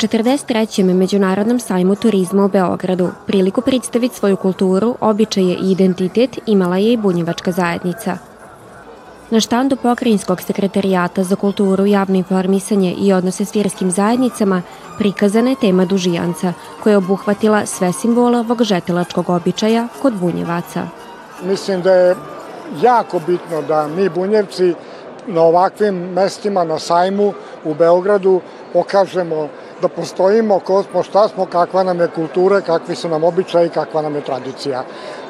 43. Međunarodnom sajmu turizma u Beogradu priliku predstaviti svoju kulturu, običaje i identitet imala je i bunjevačka zajednica. Na štandu Pokrajinskog sekretarijata za kulturu, javno informisanje i odnose s vjerskim zajednicama prikazana je tema dužijanca, koja je obuhvatila sve simbole ovog žetelačkog običaja kod bunjevaca. Mislim da je jako bitno da mi bunjevci na ovakvim mestima na sajmu u Beogradu pokažemo da postojimo, ko smo, šta smo, kakva nam je kultura, kakvi su nam običaji, kakva nam je tradicija.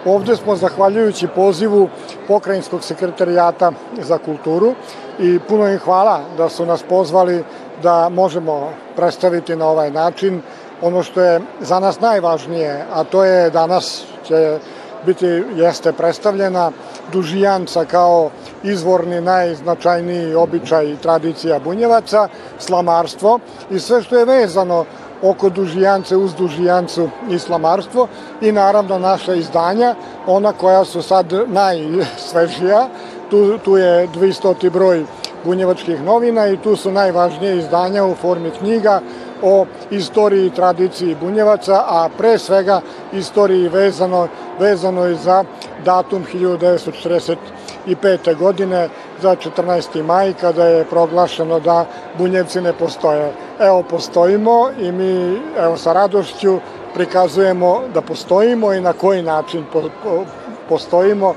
Ovde smo zahvaljujući pozivu Pokrajinskog sekretarijata za kulturu i puno im hvala da su nas pozvali da možemo predstaviti na ovaj način ono što je za nas najvažnije, a to je danas će biti, jeste predstavljena dužijanca kao izvorni najznačajniji običaj i tradicija bunjevaca, slamarstvo i sve što je vezano oko dužijance, uz dužijancu i slamarstvo i naravno naša izdanja, ona koja su sad najsvežija, tu, tu je 200. broj bunjevačkih novina i tu su najvažnije izdanja u formi knjiga o istoriji i tradiciji bunjevaca, a pre svega istoriji vezano, vezano je za datum 1945. godine za 14. maj kada je proglašeno da bunjevci ne postoje. Evo postojimo i mi evo sa radošću prikazujemo da postojimo i na koji način po, po, postojimo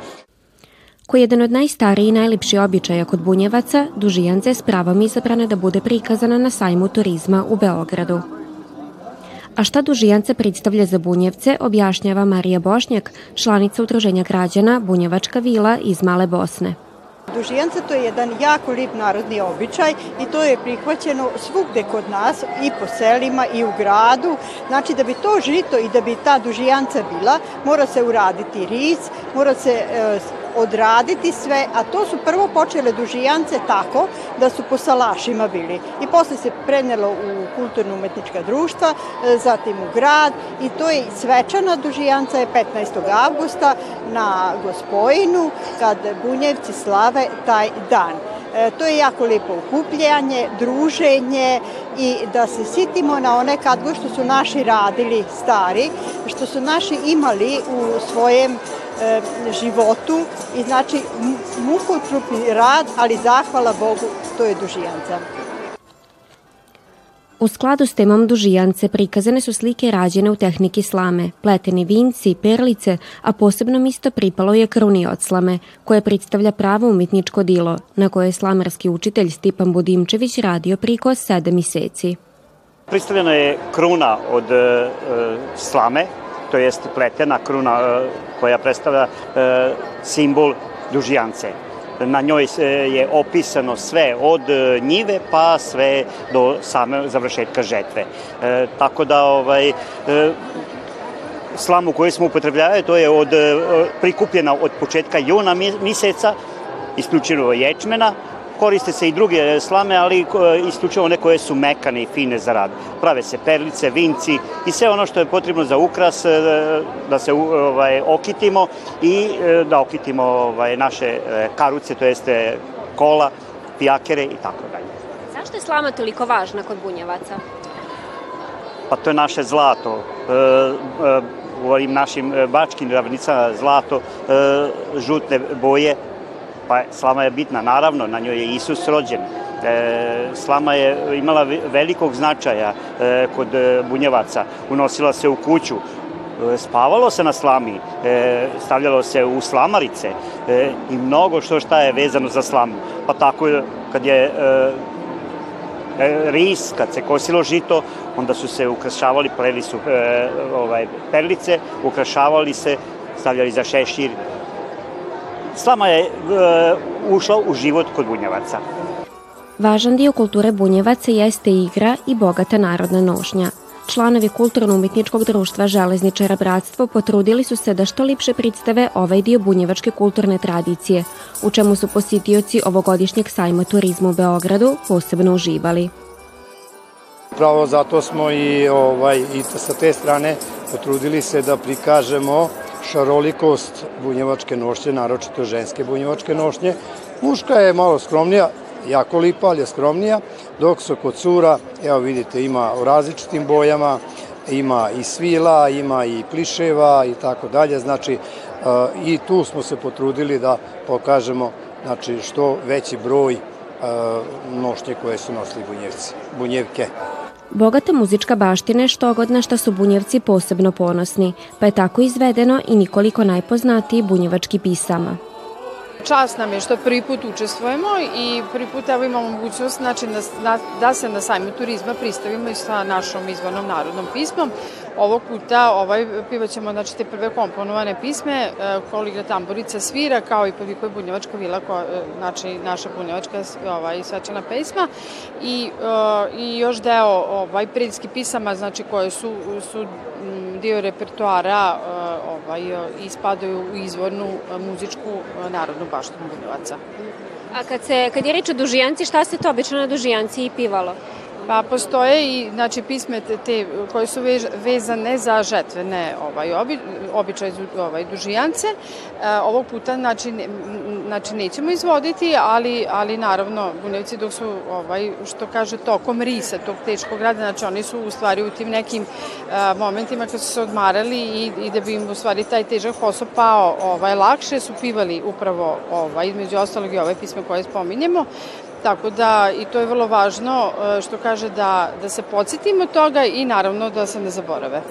koji je jedan od najstariji i najlepši običaja kod bunjevaca, dužijanca je s pravom izabrana da bude prikazana na sajmu turizma u Beogradu. A šta dužijanca predstavlja za bunjevce, objašnjava Marija Bošnjak, članica Udruženja građana Bunjevačka vila iz Male Bosne. Dužijanca to je jedan jako lip narodni običaj i to je prihvaćeno svugde kod nas i po selima i u gradu. Znači da bi to žito i da bi ta dužijanca bila, mora se uraditi riz, mora se e, odraditi sve, a to su prvo počele dužijance tako da su po salašima bili. I posle se prenelo u kulturno-umetnička društva, e, zatim u grad i to je svečana dužijanca je 15. avgusta na Gospojinu kad Bunjevci slave taj dan. E, to je jako lijepo ukupljanje, druženje i da se sitimo na one kadgo što su naši radili stari, što su naši imali u svojem e, životu i znači mukotrupni rad, ali zahvala Bogu, to je dužijanca. U skladu s temom dužijance prikazane su slike rađene u tehniki slame, pleteni vinci, perlice, a posebno misto pripalo je kruni od slame, koje predstavlja pravo umetničko dilo, na koje je slamarski učitelj Stipan Budimčević radio priko sedam meseci. Predstavljena je kruna od e, slame, to jest pletena kruna e, koja predstavlja e, simbol dužijance na njoj je opisano sve od e, njive pa sve do same završetka žetve. E, tako da ovaj e, slamu koju smo upotrebljavali to je od e, prikupljena od početka juna meseca isključivo ječmena koriste se i druge slame, ali e, isključivo one koje su mekane i fine za rad. Prave se perlice, vinci i sve ono što je potrebno za ukras, e, da se ovaj, okitimo i e, da okitimo ovaj, naše karuce, to jeste kola, pijakere i tako dalje. Zašto je slama toliko važna kod bunjevaca? Pa to je naše zlato. u ovim našim bačkim ravnicama zlato, žutne boje, Pa slama je bitna, naravno, na njoj je Isus rođen. E, slama je imala velikog značaja e, kod e, bunjevaca. Unosila se u kuću, e, spavalo se na slami, e, stavljalo se u slamarice i mnogo što šta je vezano za slamu. Pa tako kad je ris, kad se kosilo žito, onda su se ukrašavali, pleli su ovaj, perlice, ukrašavali se, stavljali za šešir, slama je e, ušla u život kod bunjevaca. Važan dio kulture bunjevaca jeste igra i bogata narodna nošnja. Članovi Kulturno-umetničkog društva Železničara Bratstvo potrudili su se da što lipše predstave ovaj dio bunjevačke kulturne tradicije, u čemu su posjetioci ovogodišnjeg sajma turizma u Beogradu posebno uživali. Pravo zato smo i, ovaj, i sa te strane potrudili se da prikažemo šarolikost bunjevačke nošnje, naročito ženske bunjevačke nošnje. Muška je malo skromnija, jako lipa, ali je skromnija, dok su kod cura, evo vidite, ima u različitim bojama, ima i svila, ima i pliševa i tako dalje, znači i tu smo se potrudili da pokažemo znači, što veći broj nošnje koje su nosili bunjevci, bunjevke. Bogata muzička baština je što god na što su bunjevci posebno ponosni, pa je tako izvedeno i nikoliko najpoznatiji bunjevački pisama. Čast nam je što prvi put učestvujemo i prvi put evo imamo mogućnost znači, da, da se na sajmu turizma pristavimo i sa našom izvornom narodnom pismom. Ovog puta ovaj, pivaćemo znači, te prve komponovane pisme, e, koligra tamburica svira, kao i poviko je bunjevačka vila, ko, e, znači naša bunjevačka ovaj, svečana pesma i, e, i još deo ovaj, predski pisama, znači koje su, su dio repertoara ovaj, ispadaju u izvornu muzičku narodnu baštinu bunjevaca. A kad, se, kad je reč o dužijanci, šta se to obično na dužijanci i pivalo? Pa postoje i znači pisme te, te koje su vež, vezane za žetvene ovaj obi, običaj ovaj dužijance. E, ovog puta znači ne, znači nećemo izvoditi, ali ali naravno bunjevci dok su ovaj što kaže tokom risa tog teškog rada, znači oni su u stvari u tim nekim e, momentima kad su se odmarali i, i da bi im u stvari taj težak posao pao ovaj lakše su pivali upravo ovaj između ostalog i ove pisme koje spominjemo. Tako da i to je vrlo važno e, što kaže da, da se podsjetimo toga i naravno da se ne zaborave.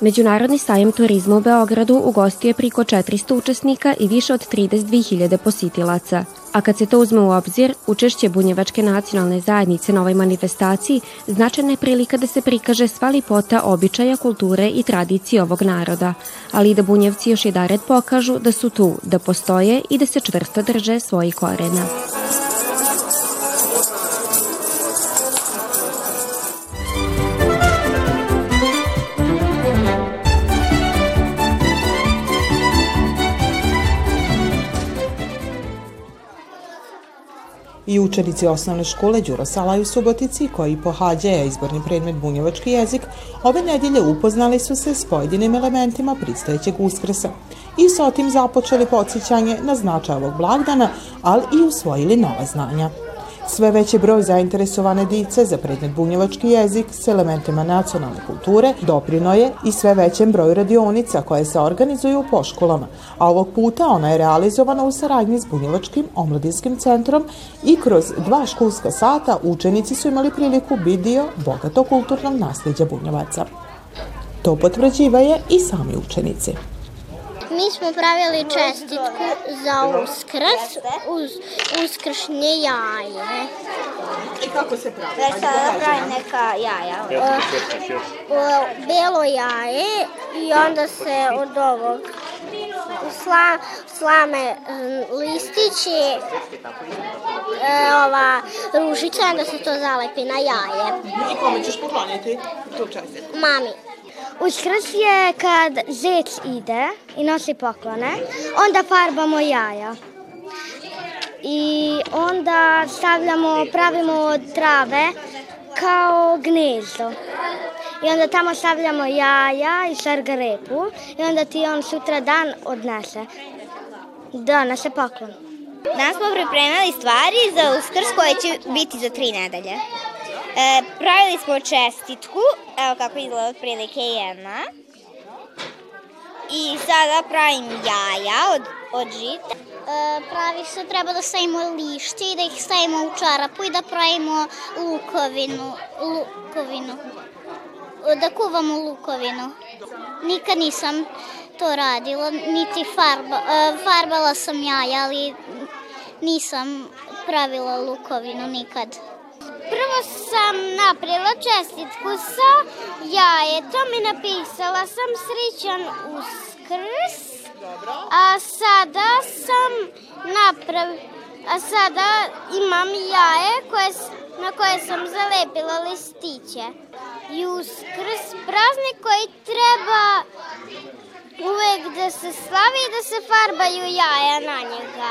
Međunarodni sajem turizma u Beogradu ugostio je priko 400 učesnika i više od 32.000 positilaca. A kad se to uzme u obzir, učešće Bunjevačke nacionalne zajednice na ovoj manifestaciji značajna je prilika da se prikaže sva lipota običaja, kulture i tradicije ovog naroda, ali i da Bunjevci još jedared pokažu da su tu, da postoje i da se čvrsto drže svojih korena. I učenici osnovne škole Đuro Salaj u Subotici, koji pohađaju izborni predmet bunjevački jezik, ove nedelje upoznali su se s pojedinim elementima pristojećeg uskrsa i sa otim započeli podsjećanje na značaj ovog blagdana, ali i usvojili nova znanja. Sve veći broj zainteresovane dice za predmet bunjevački jezik s elementima nacionalne kulture doprino je i sve većem broju radionica koje se organizuju po školama, a ovog puta ona je realizovana u saradnji s Bunjevačkim omladinskim centrom i kroz dva školska sata učenici su imali priliku biti dio bogato kulturnog nasljeđa bunjevaca. To potvrđivaje i sami učenici. Mi smo pravili čestitku za uskrs, uz, uskršnje jaje. I kako se pravi? Već sada pravim neka jaja. O, belo jaje i onda se od ovog sla, slame listići, e, ova ružica, onda se to zalepi na jaje. I kome ćeš pokloniti tu čestitku? Mami. Uskrs je kad zec ide i nosi poklone, onda farbamo jaja. I onda stavljamo, pravimo od trave kao gnezdo. I onda tamo stavljamo jaja i šargarepu i onda ti on sutra dan odnese. Donese poklon. Danas smo pripremali stvari za uskrs koje će biti za tri nedelje. E, pravili smo čestitku, evo kako izgleda otprilike jedna. I sada pravim jaja od, od žita. E, pravi se, treba da stavimo lišće i da ih stavimo u čarapu i da pravimo lukovinu. lukovinu. Da kuvamo lukovinu. Nikad nisam to radila, niti farba, e, farbala sam jaja, ali nisam pravila lukovinu nikad. Prvo sam napravila čestitku sa jajetom i napisala sam srećan uskrs. A sada sam napravila, a sada imam jaje koje, na koje sam zalepila listiće. I uskrs praznik koji treba uvek da se slavi i da se farbaju jaja na njega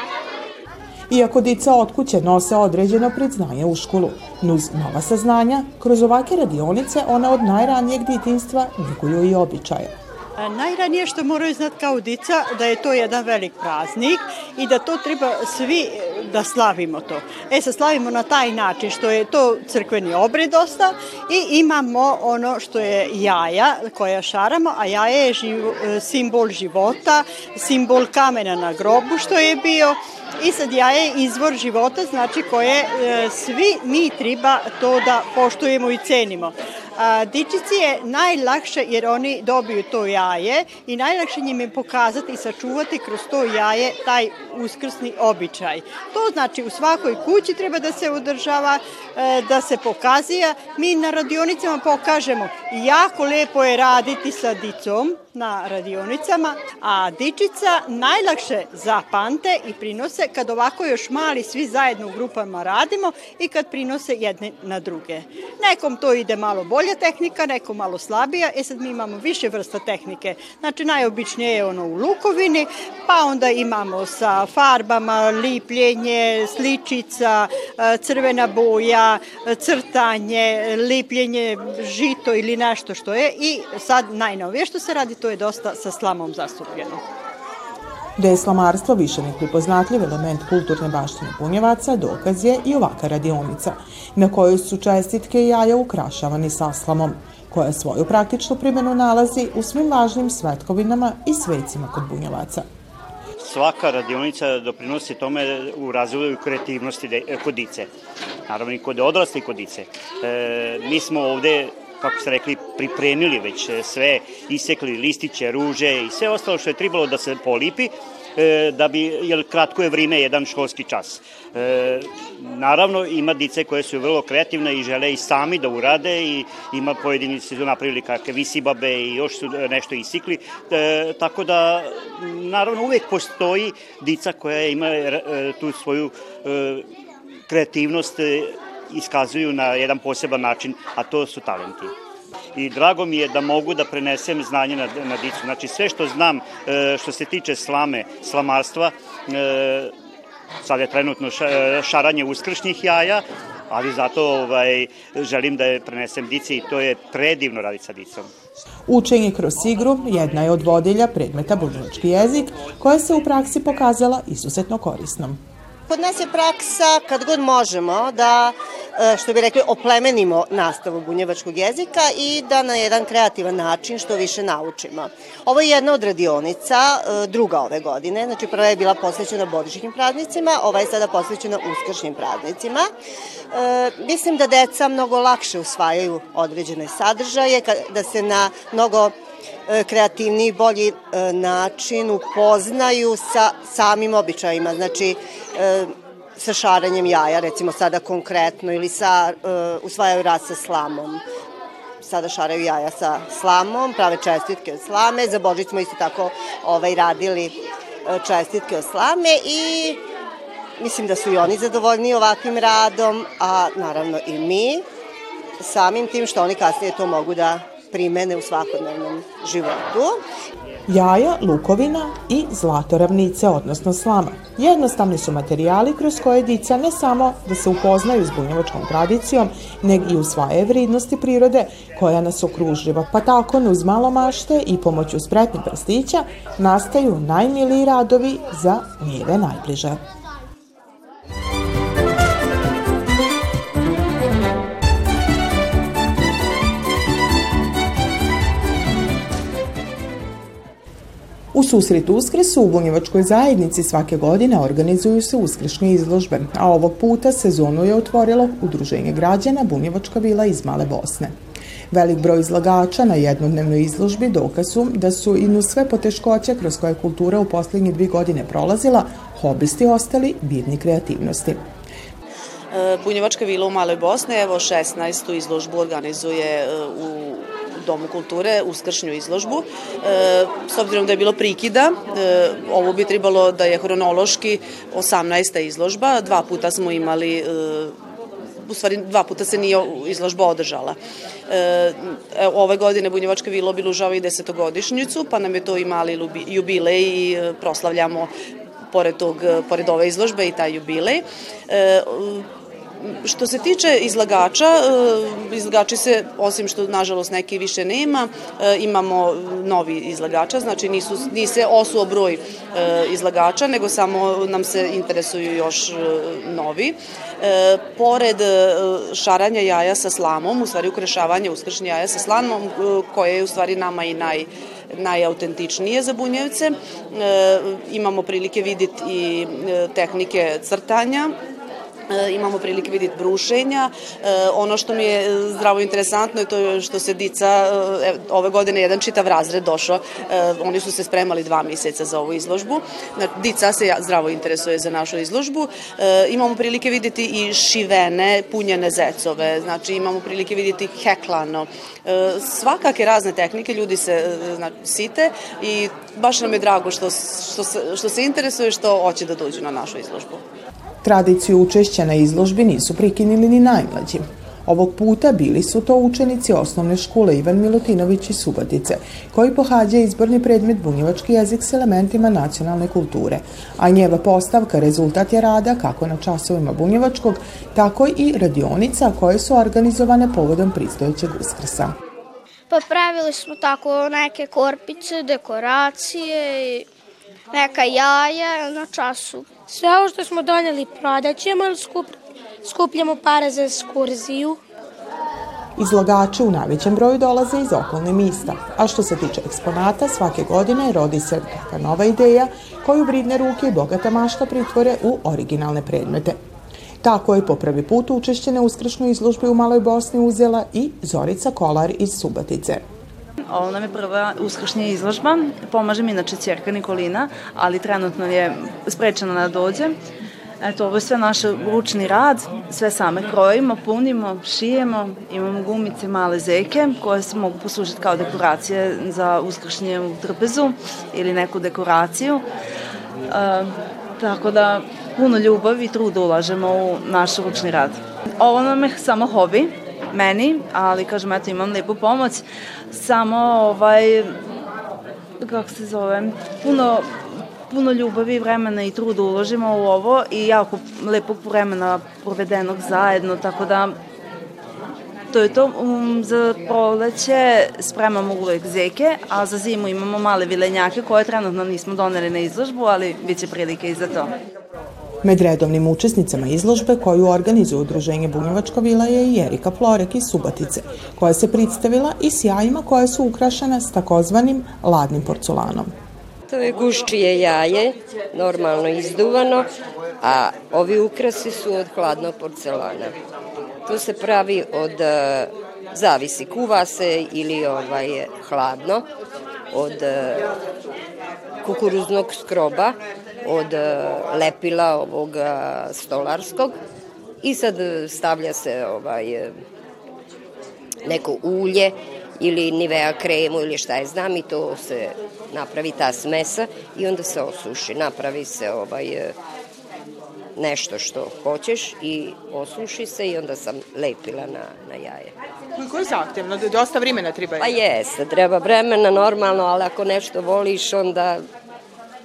iako dica od kuće nose određeno predznanje u školu. Nuz nova saznanja, kroz ovake radionice one od najranijeg ditinstva neguju i običaje. Najranije što moraju znati kao dica da je to jedan velik praznik i da to treba svi da slavimo to. E sad slavimo na taj način što je to crkveni obred dosta i imamo ono što je jaja koja šaramo, a jaja je živ, simbol života, simbol kamena na grobu što je bio i sad jaje je izvor života, znači koje e, svi mi treba to da poštujemo i cenimo. A, dičici je najlakše jer oni dobiju to jaje i najlakše njim je pokazati i sačuvati kroz to jaje taj uskrsni običaj. To znači u svakoj kući treba da se održava, e, da se pokazija. Mi na radionicama pokažemo jako lepo je raditi sa dicom, na radionicama, a dičica najlakše zapamte i prinose kad ovako još mali svi zajedno u grupama radimo i kad prinose jedne na druge. Nekom to ide malo bolja tehnika, nekom malo slabija, e sad mi imamo više vrsta tehnike. Znači najobičnije je ono u lukovini, pa onda imamo sa farbama, lipljenje, sličica, e, crvena boja, crtanje, lipljenje, žito ili nešto što je i sad najnovije što se radi to je dosta sa slamom zastupljeno. Da je slamarstvo više neprepoznatljiv element kulturne baštine Bunjevaca, dokaz je i ovaka radionica, na kojoj su čestitke i jaja ukrašavani sa slamom, koja svoju praktičnu primjenu nalazi u svim važnim svetkovinama i svecima kod Bunjevaca svaka radionica doprinosi tome u razvoju kreativnosti kod dice. Naravno i kod odrasli kod dice. E, mi smo ovde kako ste rekli, pripremili već e, sve, isekli listiće, ruže i sve ostalo što je trebalo da se polipi, e, da bi, jer kratko je vrime, jedan školski čas. E, naravno, ima dice koje su vrlo kreativne i žele i sami da urade i ima pojedini su napravili kakve visibabe i još su nešto isikli, e, tako da, naravno, uvek postoji dica koja ima e, tu svoju e, kreativnost iskazuju na jedan poseban način, a to su talenti i drago mi je da mogu da prenesem znanje na, na dicu. Znači sve što znam e, što se tiče slame, slamarstva, e, sad je trenutno šaranje uskršnjih jaja, ali zato ovaj, želim da je prenesem dici i to je predivno raditi sa dicom. Učenje kroz igru jedna je od vodilja predmeta bunjevački jezik koja se u praksi pokazala izuzetno korisnom. Kod nas je praksa kad god možemo da, e, što bi rekli, oplemenimo nastavu bunjevačkog jezika i da na jedan kreativan način što više naučimo. Ovo je jedna od radionica, e, druga ove godine, znači prva je bila posvećena božićnim praznicima, ova je sada posvećena uskršnjim praznicima. E, mislim da deca mnogo lakše usvajaju određene sadržaje, da se na mnogo kreativniji i bolji e, način upoznaju sa samim običajima, znači e, sa šaranjem jaja, recimo sada konkretno, ili sa, usvajaju rad sa slamom. Sada šaraju jaja sa slamom, prave čestitke od slame, za Božić smo isto tako ovaj, radili čestitke od slame i mislim da su i oni zadovoljni ovakvim radom, a naravno i mi, samim tim što oni kasnije to mogu da primene u svakodnevnom životu. Jaja, lukovina i zlatoravnice, odnosno slama. Jednostavni su materijali kroz koje dica ne samo da se upoznaju s bunjevačkom tradicijom, nego i usvaje vridnosti prirode koja nas okruživa. Pa tako uz malo mašte i pomoću spretnih prstića nastaju najmiliji radovi za njeve najbliže. U susretu Uskresu u Bunjevačkoj zajednici svake godine organizuju se uskršnje izložbe, a ovog puta sezonu je otvorilo Udruženje građana Bunjevačka vila iz Male Bosne. Velik broj izlagača na jednodnevnoj izložbi dokaz su da su i nu sve poteškoće kroz koje kultura u poslednje dvi godine prolazila, hobisti ostali bidni kreativnosti. Bunjevačka vila u Maloj Bosne, evo 16. izložbu organizuje e, u Domu kulture uskršnju izložbu. E, s obzirom da je bilo prikida, e, ovo bi trebalo da je hronološki 18. izložba. Dva puta smo imali e, u stvari dva puta se nije izložba održala. E, ove godine Bunjevačka vila obilužava i desetogodišnjicu, pa nam je to i mali jubilej i proslavljamo pored, tog, pored ove izložbe i taj jubilej. E, što se tiče izlagača, e, izlagači se, osim što nažalost neki više nema, e, imamo novi izlagača, znači nisu, nise osuo broj izlagača, nego samo nam se interesuju još novi. Pored šaranja jaja sa slamom, u stvari ukrešavanje uskršnje jaja sa slamom, koje je u stvari nama i naj najautentičnije za bunjevce. E, imamo prilike vidjeti i e, tehnike crtanja, E, imamo prilike vidjeti brušenja. E, ono što mi je zdravo interesantno je to što se dica, e, ove godine jedan čitav razred došao, oni su se spremali dva mjeseca za ovu izložbu. Dica se zdravo interesuje za našu izložbu. Imamo prilike vidjeti i šivene, punjene zecove, znači imamo prilike vidjeti heklano. Svakake razne tehnike, ljudi se znači, site i baš nam je drago što, što, se, što se interesuje što hoće da dođu na našu izložbu. Tradiciju učešća na izložbi nisu prikinili ni najmlađi. Ovog puta bili su to učenici osnovne škole Ivan Milutinović iz Subotice, koji pohađa izborni predmet bunjevački jezik s elementima nacionalne kulture, a njeva postavka rezultat je rada kako na časovima bunjevačkog, tako i radionica koje su organizovane povodom pristojećeg uskrsa. Pa pravili smo tako neke korpice, dekoracije i neka jaja na času. Sve ovo što smo doneli prodaćemo ili skup, skupljamo pare za ekskurziju. Izlagači u najvećem broju dolaze iz okolne mista, a što se tiče eksponata, svake godine rodi se neka nova ideja koju vridne ruke i bogata mašta pritvore u originalne predmete. Tako je po prvi put učešće na uskršnoj izložbi u Maloj Bosni uzela i Zorica Kolar iz Subatice. Ovo nam je prva uskršnja izložba. Pomaže mi inače čerka Nikolina, ali trenutno je sprečena da dođe. Eto, ovo je sve naš ručni rad, sve same krojimo, punimo, šijemo, imamo gumice male zeke koje se mogu poslužiti kao dekoracije za uskršnje u trpezu ili neku dekoraciju. E, tako da puno ljubavi i truda ulažemo u naš ručni rad. Ovo nam je samo hobi, meni, ali kažem, eto, imam lepu pomoć, samo, ovaj, kako se zove, puno, puno ljubavi, vremena i truda uložimo u ovo i jako lepog vremena provedenog zajedno, tako da to je to. Um, za proleće spremamo uvek zeke, a za zimu imamo male vilenjake koje trenutno nismo doneli na izložbu, ali bit će prilike i za to. Med redovnim učesnicama izložbe koju organizuje Udruženje Bunjevačka vila je i Erika Florek iz Subatice, koja se predstavila i sjajima koje su ukrašene s takozvanim ladnim porculanom. To je guščije jaje, normalno izduvano, a ovi ukrasi su od hladnog porcelana. To se pravi od, e, zavisi, kuva se ili ovaj, hladno, od e, kukuruznog skroba, od e, lepila ovog e, stolarskog i sad stavlja se ovaj e, neko ulje ili nivea kremu ili šta je znam i to se napravi ta smesa i onda se osuši. Napravi se ovaj nešto što hoćeš i osuši se i onda sam lepila na, na jaje. Koliko je zahtevno? Dosta vremena treba? Pa jeste, treba vremena normalno, ali ako nešto voliš onda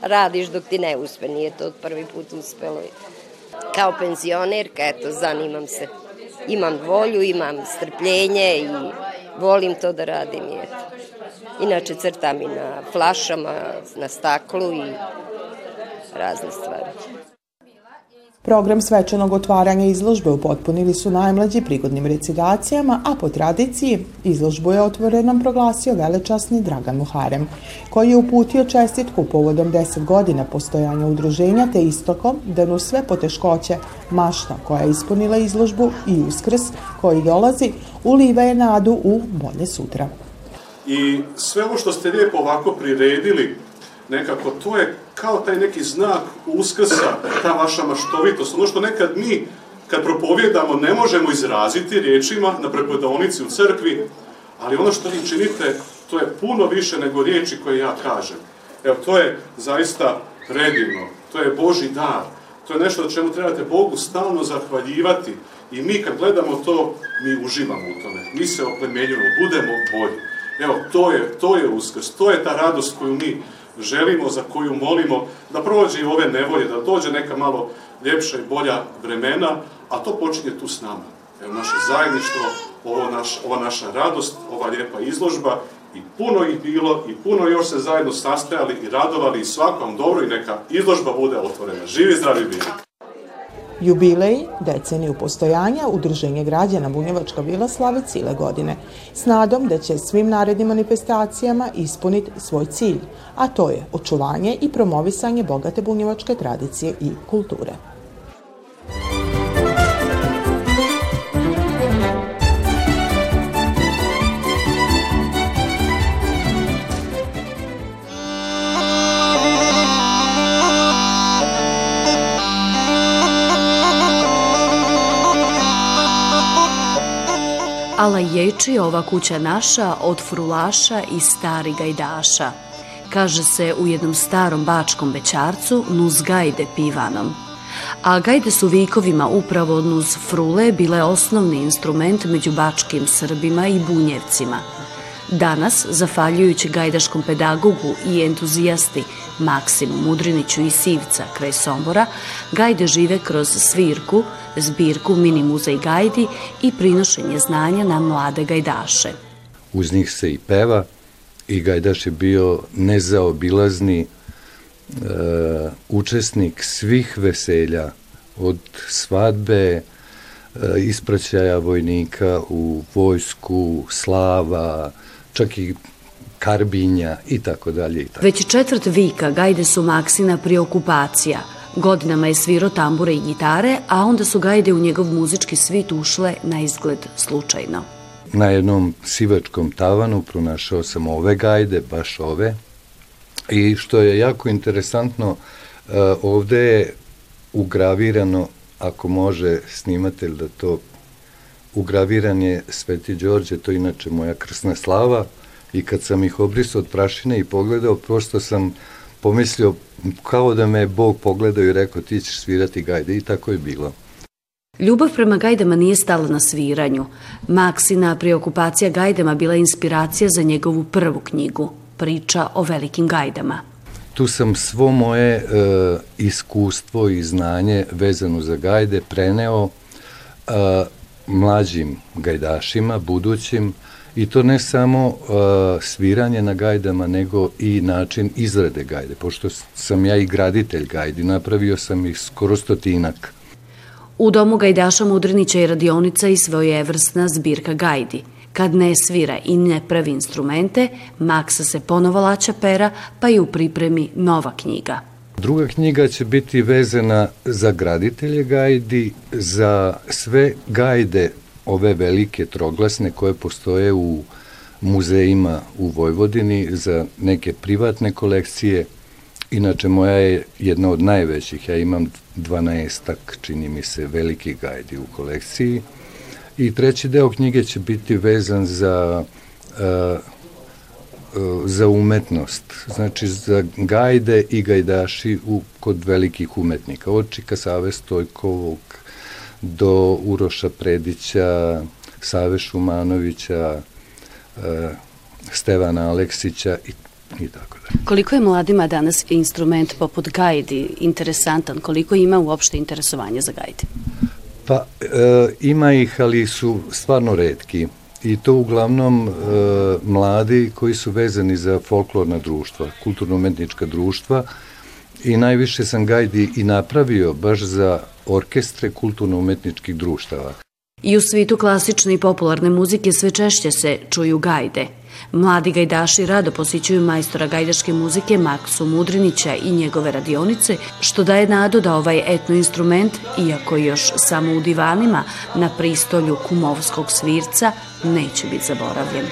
radiš dok ti ne uspe, nije to prvi put uspelo. Kao penzionerka, eto, zanimam se. Imam volju, imam strpljenje i volim to da radim. Eto. Inače crtam i na flašama, na staklu i razne stvari. Program svečanog otvaranja izložbe upotpunili su najmlađi prigodnim recitacijama, a po tradiciji izložbu je otvorenom proglasio velečasni Dragan Muharem, koji je uputio čestitku povodom 10 godina postojanja udruženja te istokom da nu sve poteškoće mašta koja je ispunila izložbu i uskrs koji dolazi uliva je nadu u bolje sutra. I sve ovo što ste lijepo ovako priredili, nekako to je kao taj neki znak uskrsa, ta vaša maštovitost, ono što nekad mi kad propovjedamo ne možemo izraziti riječima na prepodavnici u crkvi, ali ono što vi činite, to je puno više nego riječi koje ja kažem. Evo, to je zaista predivno, to je Boži dar, to je nešto čemu trebate Bogu stalno zahvaljivati. I mi kad gledamo to, mi uživamo u tome, mi se oplemenjujemo, budemo bolji. Evo, to je, to je uskrs, to je ta radost koju mi želimo, za koju molimo, da prođe i ove nevolje, da dođe neka malo ljepša i bolja vremena, a to počinje tu s nama. Evo naše zajedništvo, ovo naš, ova naša radost, ova lijepa izložba i puno ih bilo i puno još se zajedno sastajali i radovali i svakom dobro i neka izložba bude otvorena. Živi zdravi bili! Jubilej, deceniju postojanja, Udruženje građana Bunjevačka vila slave cijele godine, s nadom da će svim narednim manifestacijama ispuniti svoj cilj, a to je očuvanje i promovisanje bogate bunjevačke tradicije i kulture. Ala ječi ova kuća naša od frulaša i stari gajdaša. Kaže se u jednom starom bačkom bećarcu nuz gajde pivanom. A gajde su vikovima upravo nuz frule bile osnovni instrument među bačkim Srbima i bunjevcima – Danas, zafaljujući gajdaškom pedagogu i entuzijasti Maksimu Mudriniću i Sivca kraj Sombora, gajde žive kroz svirku, zbirku mini muzej gajdi i prinošenje znanja na mlade gajdaše. Uz njih se i peva i gajdaš je bio nezaobilazni e, učesnik svih veselja od svadbe, e, ispraćaja vojnika u vojsku, slava, čak i Karbinja i tako dalje. Već četvrt vika gajde su Maksina preokupacija. Godinama je svirao tambure i gitare, a onda su gajde u njegov muzički svit ušle na izgled slučajno. Na jednom sivačkom tavanu pronašao sam ove gajde, baš ove. I što je jako interesantno, eh, ovde je ugravirano, ako može snimatelj da to ugraviran je Sveti Đorđe, to je inače moja krsna slava, i kad sam ih obrisao od prašine i pogledao, prosto sam pomislio kao da me Bog pogledao i rekao ti ćeš svirati gajde i tako je bilo. Ljubav prema gajdama nije stala na sviranju. Maksina preokupacija gajdama bila inspiracija za njegovu prvu knjigu, priča o velikim gajdama. Tu sam svo moje e, iskustvo i znanje vezano za gajde preneo e, mlađim gajdašima, budućim, i to ne samo uh, sviranje na gajdama, nego i način izrade gajde, pošto sam ja i graditelj gajdi, napravio sam ih skoro stotinak. U domu Gajdaša Mudrinića je radionica i svojevrsna zbirka gajdi. Kad ne svira i ne pravi instrumente, Maksa se ponovo laća pera, pa i u pripremi nova knjiga. Druga knjiga će biti vezana za graditelje gajdi, za sve gajde ove velike troglasne koje postoje u muzejima u Vojvodini za neke privatne kolekcije. Inače, moja je jedna od najvećih, ja imam 12 čini mi se, veliki gajdi u kolekciji. I treći deo knjige će biti vezan za uh, za umetnost, znači za gajde i gajdaši u, kod velikih umetnika, od Čika Save Stojkovog do Uroša Predića, Save Šumanovića, e, Stevana Aleksića i i tako da. Koliko je mladima danas instrument poput gajdi interesantan? Koliko ima uopšte interesovanja za gajdi? Pa e, ima ih, ali su stvarno redki i to uglavnom e, mladi koji su vezani za folklorna društva, kulturno-umetnička društva i najviše sam gajdi i napravio baš za orkestre kulturno-umetničkih društava. I u svitu klasične i popularne muzike sve češće se čuju gajde. Mladi gajdaši rado posjećuju majstora gajdaške muzike Maksu Mudrinića i njegove radionice, što daje nadu da ovaj etno instrument, iako još samo u divanima, na pristolju kumovskog svirca, neće biti zaboravljen.